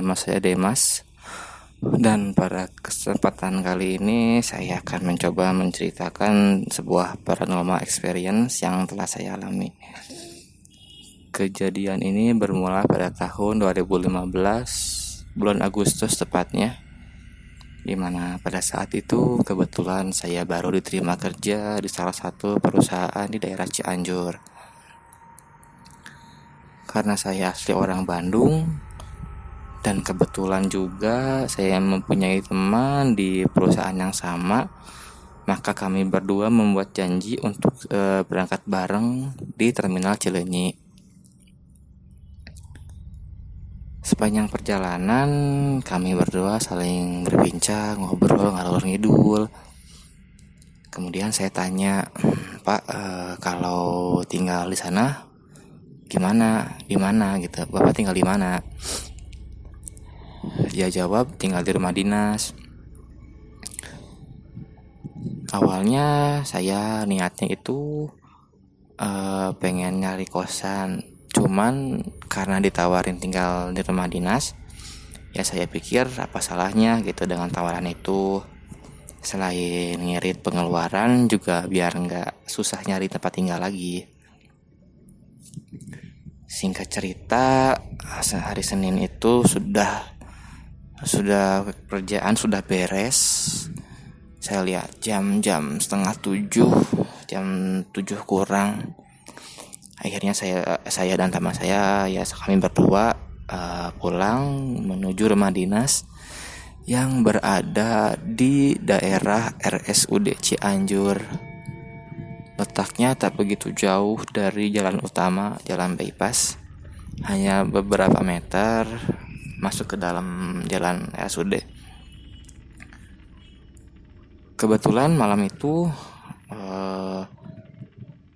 nama saya Demas. Dan pada kesempatan kali ini saya akan mencoba menceritakan sebuah paranormal experience yang telah saya alami. Kejadian ini bermula pada tahun 2015 bulan Agustus tepatnya Di mana pada saat itu kebetulan saya baru diterima kerja di salah satu perusahaan di daerah Cianjur. Karena saya asli orang Bandung dan kebetulan juga saya mempunyai teman di perusahaan yang sama. Maka kami berdua membuat janji untuk e, berangkat bareng di terminal Cilenyi. Sepanjang perjalanan kami berdua saling berbincang ngobrol ngalor ngidul. Kemudian saya tanya Pak e, kalau tinggal di sana gimana? Di mana? Gitu. Bapak tinggal di mana dia jawab tinggal di rumah dinas. Awalnya saya niatnya itu uh, pengen nyari kosan. Cuman karena ditawarin tinggal di rumah dinas ya saya pikir apa salahnya gitu dengan tawaran itu. Selain ngirit pengeluaran juga biar nggak susah nyari tempat tinggal lagi. Singkat cerita, hari Senin itu sudah sudah kerjaan sudah beres. Saya lihat jam-jam setengah tujuh, jam tujuh kurang. Akhirnya saya saya dan teman saya ya kami berdua uh, pulang menuju rumah dinas yang berada di daerah RSUD Cianjur. Letaknya tak begitu jauh dari jalan utama, jalan bypass. Hanya beberapa meter masuk ke dalam jalan RSUD. Kebetulan malam itu eh,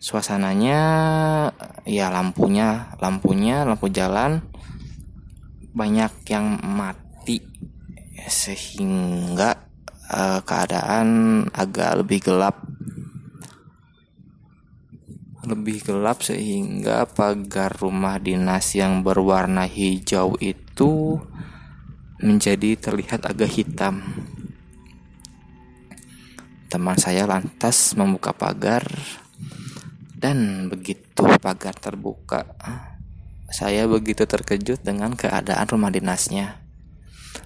suasananya ya lampunya, lampunya, lampu jalan banyak yang mati sehingga eh, keadaan agak lebih gelap lebih gelap sehingga pagar rumah dinas yang berwarna hijau itu menjadi terlihat agak hitam. Teman saya lantas membuka pagar dan begitu pagar terbuka, saya begitu terkejut dengan keadaan rumah dinasnya.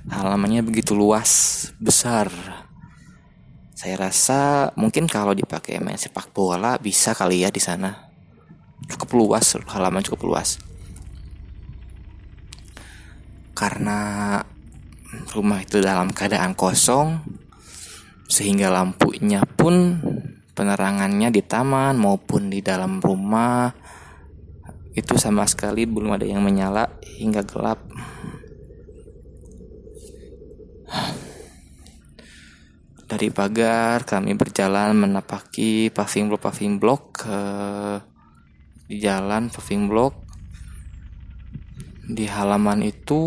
Halamannya begitu luas, besar, saya rasa mungkin kalau dipakai main sepak bola bisa kali ya di sana. Cukup luas, halaman cukup luas. Karena rumah itu dalam keadaan kosong sehingga lampunya pun penerangannya di taman maupun di dalam rumah itu sama sekali belum ada yang menyala hingga gelap. Dari pagar kami berjalan menapaki paving block paving block ke di jalan paving block di halaman itu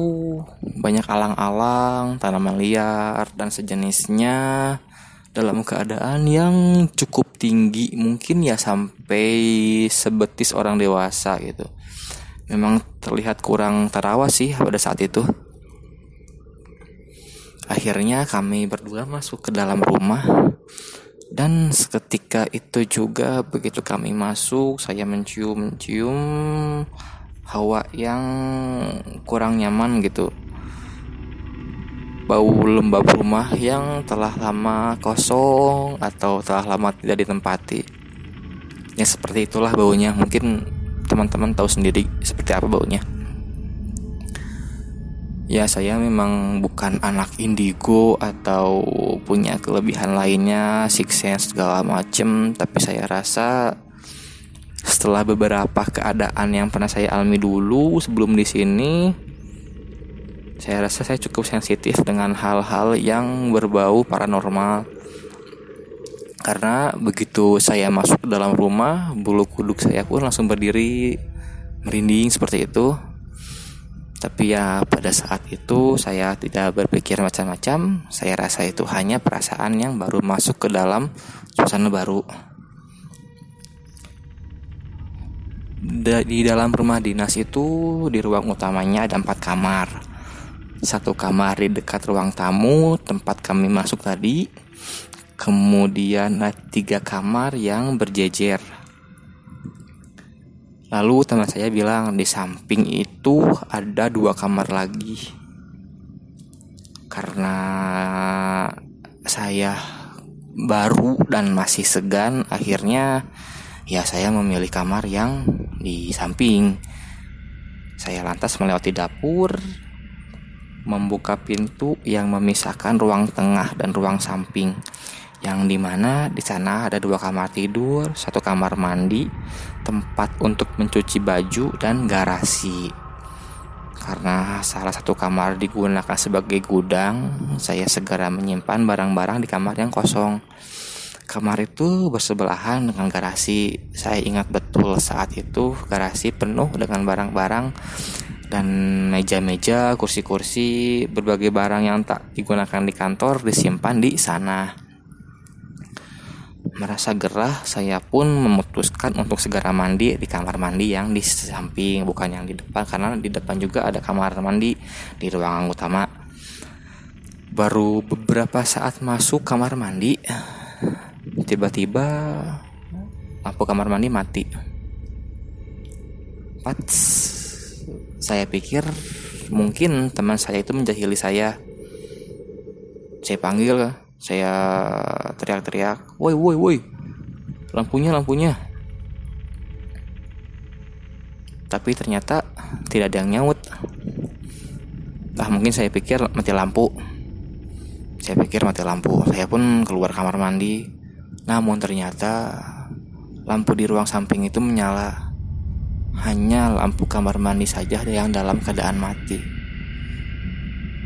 banyak alang-alang, tanaman liar dan sejenisnya dalam keadaan yang cukup tinggi, mungkin ya sampai sebetis orang dewasa gitu. Memang terlihat kurang terawat sih pada saat itu. Akhirnya kami berdua masuk ke dalam rumah dan seketika itu juga begitu kami masuk saya mencium-cium hawa yang kurang nyaman gitu. Bau lembab rumah yang telah lama kosong atau telah lama tidak ditempati. Ya seperti itulah baunya. Mungkin teman-teman tahu sendiri seperti apa baunya. Ya saya memang bukan anak indigo atau punya kelebihan lainnya, six sense segala macem, tapi saya rasa setelah beberapa keadaan yang pernah saya alami dulu sebelum di sini, saya rasa saya cukup sensitif dengan hal-hal yang berbau paranormal. Karena begitu saya masuk dalam rumah, bulu kuduk saya pun langsung berdiri merinding seperti itu tapi ya pada saat itu saya tidak berpikir macam-macam. Saya rasa itu hanya perasaan yang baru masuk ke dalam suasana baru. Di dalam rumah dinas itu di ruang utamanya ada empat kamar. Satu kamar di dekat ruang tamu tempat kami masuk tadi. Kemudian ada tiga kamar yang berjejer. Lalu teman saya bilang di samping itu ada dua kamar lagi. Karena saya baru dan masih segan akhirnya ya saya memilih kamar yang di samping saya lantas melewati dapur membuka pintu yang memisahkan ruang tengah dan ruang samping yang di mana di sana ada dua kamar tidur, satu kamar mandi, tempat untuk mencuci baju dan garasi. Karena salah satu kamar digunakan sebagai gudang, saya segera menyimpan barang-barang di kamar yang kosong. Kamar itu bersebelahan dengan garasi. Saya ingat betul saat itu garasi penuh dengan barang-barang dan meja-meja, kursi-kursi, berbagai barang yang tak digunakan di kantor disimpan di sana. Merasa gerah, saya pun memutuskan untuk segera mandi di kamar mandi yang di samping, bukan yang di depan, karena di depan juga ada kamar mandi di ruangan utama. Baru beberapa saat masuk kamar mandi, tiba-tiba lampu kamar mandi mati. Pats saya pikir mungkin teman saya itu menjahili saya. Saya panggil, saya teriak-teriak, woi woi woi, lampunya lampunya. Tapi ternyata tidak ada yang nyaut. Ah mungkin saya pikir mati lampu. Saya pikir mati lampu. Saya pun keluar kamar mandi. Namun ternyata lampu di ruang samping itu menyala hanya lampu kamar mandi saja yang dalam keadaan mati.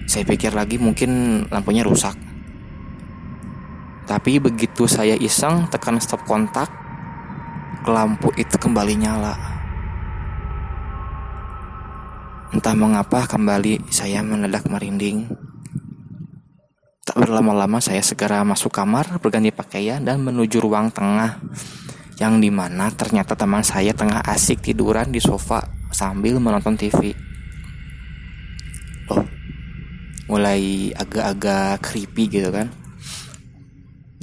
Saya pikir lagi mungkin lampunya rusak. Tapi begitu saya iseng tekan stop kontak, lampu itu kembali nyala. Entah mengapa kembali saya mendadak merinding. Tak berlama-lama saya segera masuk kamar, berganti pakaian dan menuju ruang tengah yang di mana ternyata teman saya tengah asik tiduran di sofa sambil menonton TV. Oh, mulai agak-agak creepy gitu kan.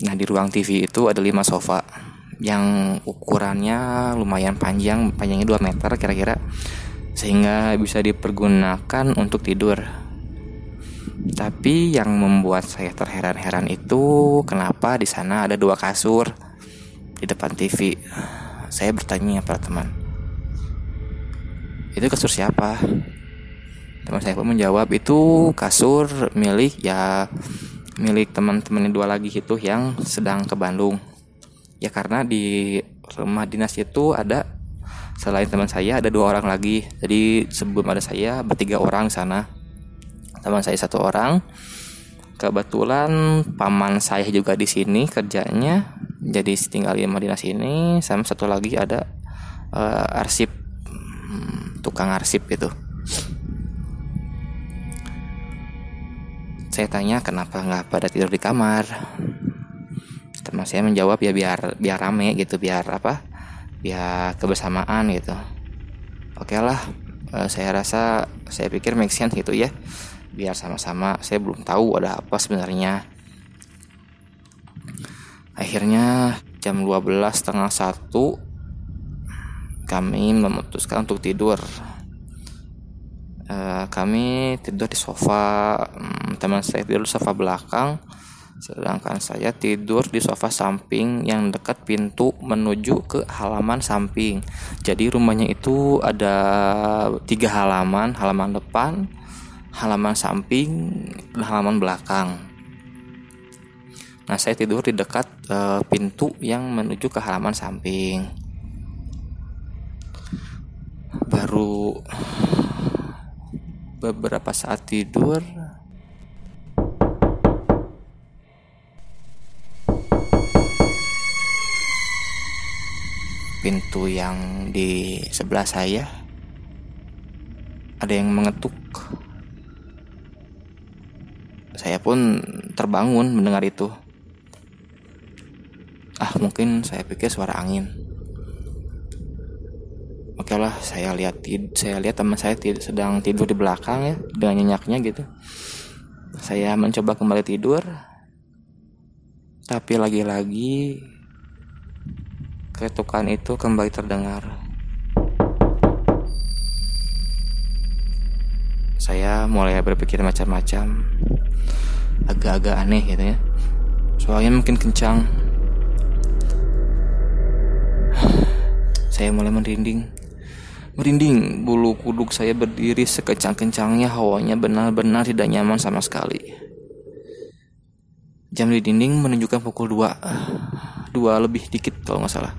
Nah di ruang TV itu ada lima sofa yang ukurannya lumayan panjang, panjangnya 2 meter kira-kira, sehingga bisa dipergunakan untuk tidur. Tapi yang membuat saya terheran-heran itu kenapa di sana ada dua kasur di depan TV. Saya bertanya pada teman, itu kasur siapa? Teman saya pun menjawab itu kasur milik ya milik teman-teman dua lagi itu yang sedang ke Bandung. Ya karena di rumah dinas itu ada selain teman saya ada dua orang lagi. Jadi sebelum ada saya bertiga orang di sana. Teman saya satu orang. Kebetulan paman saya juga di sini kerjanya jadi tinggal di Madinah sini. Sama satu lagi ada uh, arsip hmm, tukang arsip itu. Saya tanya kenapa nggak pada tidur di kamar? Teman saya menjawab ya biar biar rame gitu biar apa biar kebersamaan gitu. Oke lah uh, saya rasa saya pikir make sense gitu ya biar sama-sama. Saya belum tahu ada apa sebenarnya. Akhirnya jam 12 setengah satu kami memutuskan untuk tidur. Uh, kami tidur di sofa um, teman saya tidur di sofa belakang sedangkan saya tidur di sofa samping yang dekat pintu menuju ke halaman samping. Jadi rumahnya itu ada tiga halaman halaman depan halaman samping halaman belakang Nah, saya tidur di dekat uh, pintu yang menuju ke halaman samping. Baru beberapa saat tidur, pintu yang di sebelah saya ada yang mengetuk. Saya pun terbangun mendengar itu. Ah mungkin saya pikir suara angin. Oke lah saya lihat saya lihat teman saya sedang tidur di belakang ya dengan nyenyaknya gitu. Saya mencoba kembali tidur tapi lagi-lagi ketukan itu kembali terdengar. Saya mulai berpikir macam-macam agak-agak aneh gitu ya. Soalnya mungkin kencang. Saya mulai merinding. Merinding, bulu kuduk saya berdiri sekencang-kencangnya. Hawanya benar-benar tidak nyaman sama sekali. Jam di dinding menunjukkan pukul 2 Dua lebih dikit kalau nggak salah.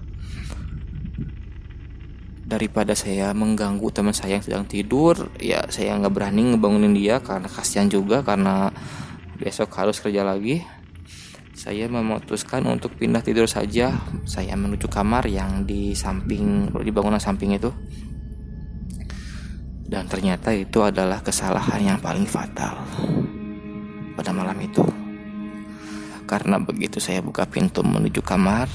Daripada saya mengganggu teman saya yang sedang tidur Ya saya nggak berani ngebangunin dia Karena kasihan juga Karena besok harus kerja lagi Saya memutuskan untuk pindah tidur saja Saya menuju kamar yang di samping Di bangunan samping itu dan ternyata itu adalah kesalahan yang paling fatal pada malam itu. Karena begitu saya buka pintu menuju kamar,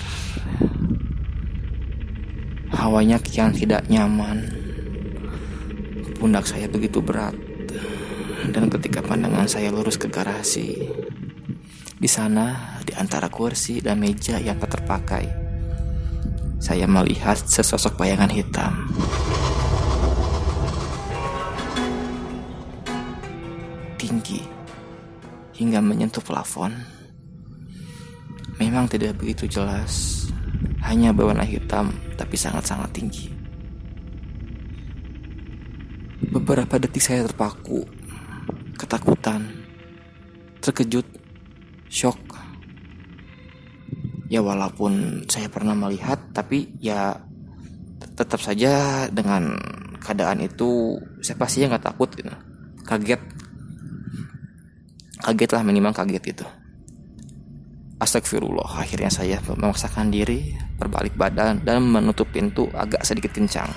hawanya kian tidak nyaman. Pundak saya begitu berat. Dan ketika pandangan saya lurus ke garasi, di sana di antara kursi dan meja yang tak terpakai, saya melihat sesosok bayangan hitam. tinggi hingga menyentuh plafon. Memang tidak begitu jelas, hanya berwarna hitam tapi sangat-sangat tinggi. Beberapa detik saya terpaku, ketakutan, terkejut, shock. Ya walaupun saya pernah melihat, tapi ya tetap saja dengan keadaan itu saya pastinya nggak takut gitu. Kaget kaget lah minimal kaget gitu Astagfirullah akhirnya saya memaksakan diri berbalik badan dan menutup pintu agak sedikit kencang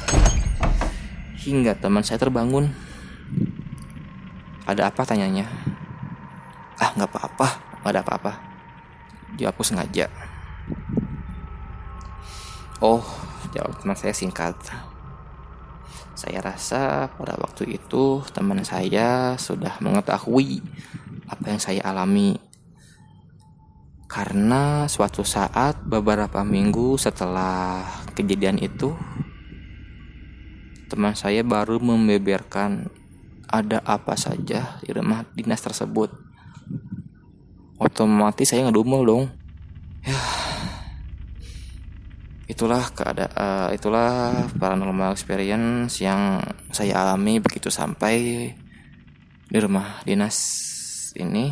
hingga teman saya terbangun ada apa tanyanya? Ah nggak apa-apa. Nggak ada apa-apa. Jawabku sengaja. Oh jawab teman saya singkat. Saya rasa pada waktu itu teman saya sudah mengetahui apa yang saya alami. Karena suatu saat beberapa minggu setelah kejadian itu teman saya baru membeberkan ada apa saja di rumah dinas tersebut. Otomatis saya ngedumel dong. Ya. Itulah keadaan itulah paranormal experience yang saya alami begitu sampai di rumah dinas ini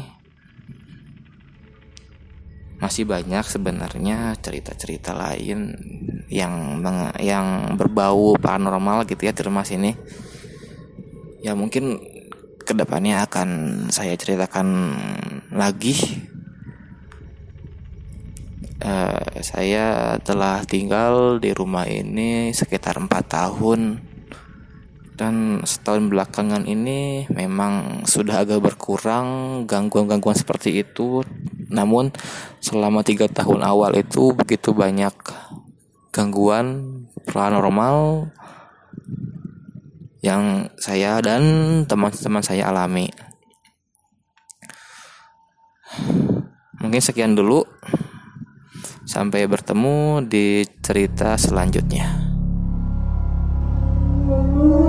masih banyak sebenarnya cerita-cerita lain yang yang berbau paranormal gitu ya di rumah sini ya mungkin ke depannya akan saya ceritakan lagi. Uh, saya telah tinggal di rumah ini sekitar empat tahun. Dan setahun belakangan ini memang sudah agak berkurang gangguan-gangguan seperti itu. Namun selama tiga tahun awal itu begitu banyak gangguan paranormal yang saya dan teman-teman saya alami. Mungkin sekian dulu. Sampai bertemu di cerita selanjutnya. Oh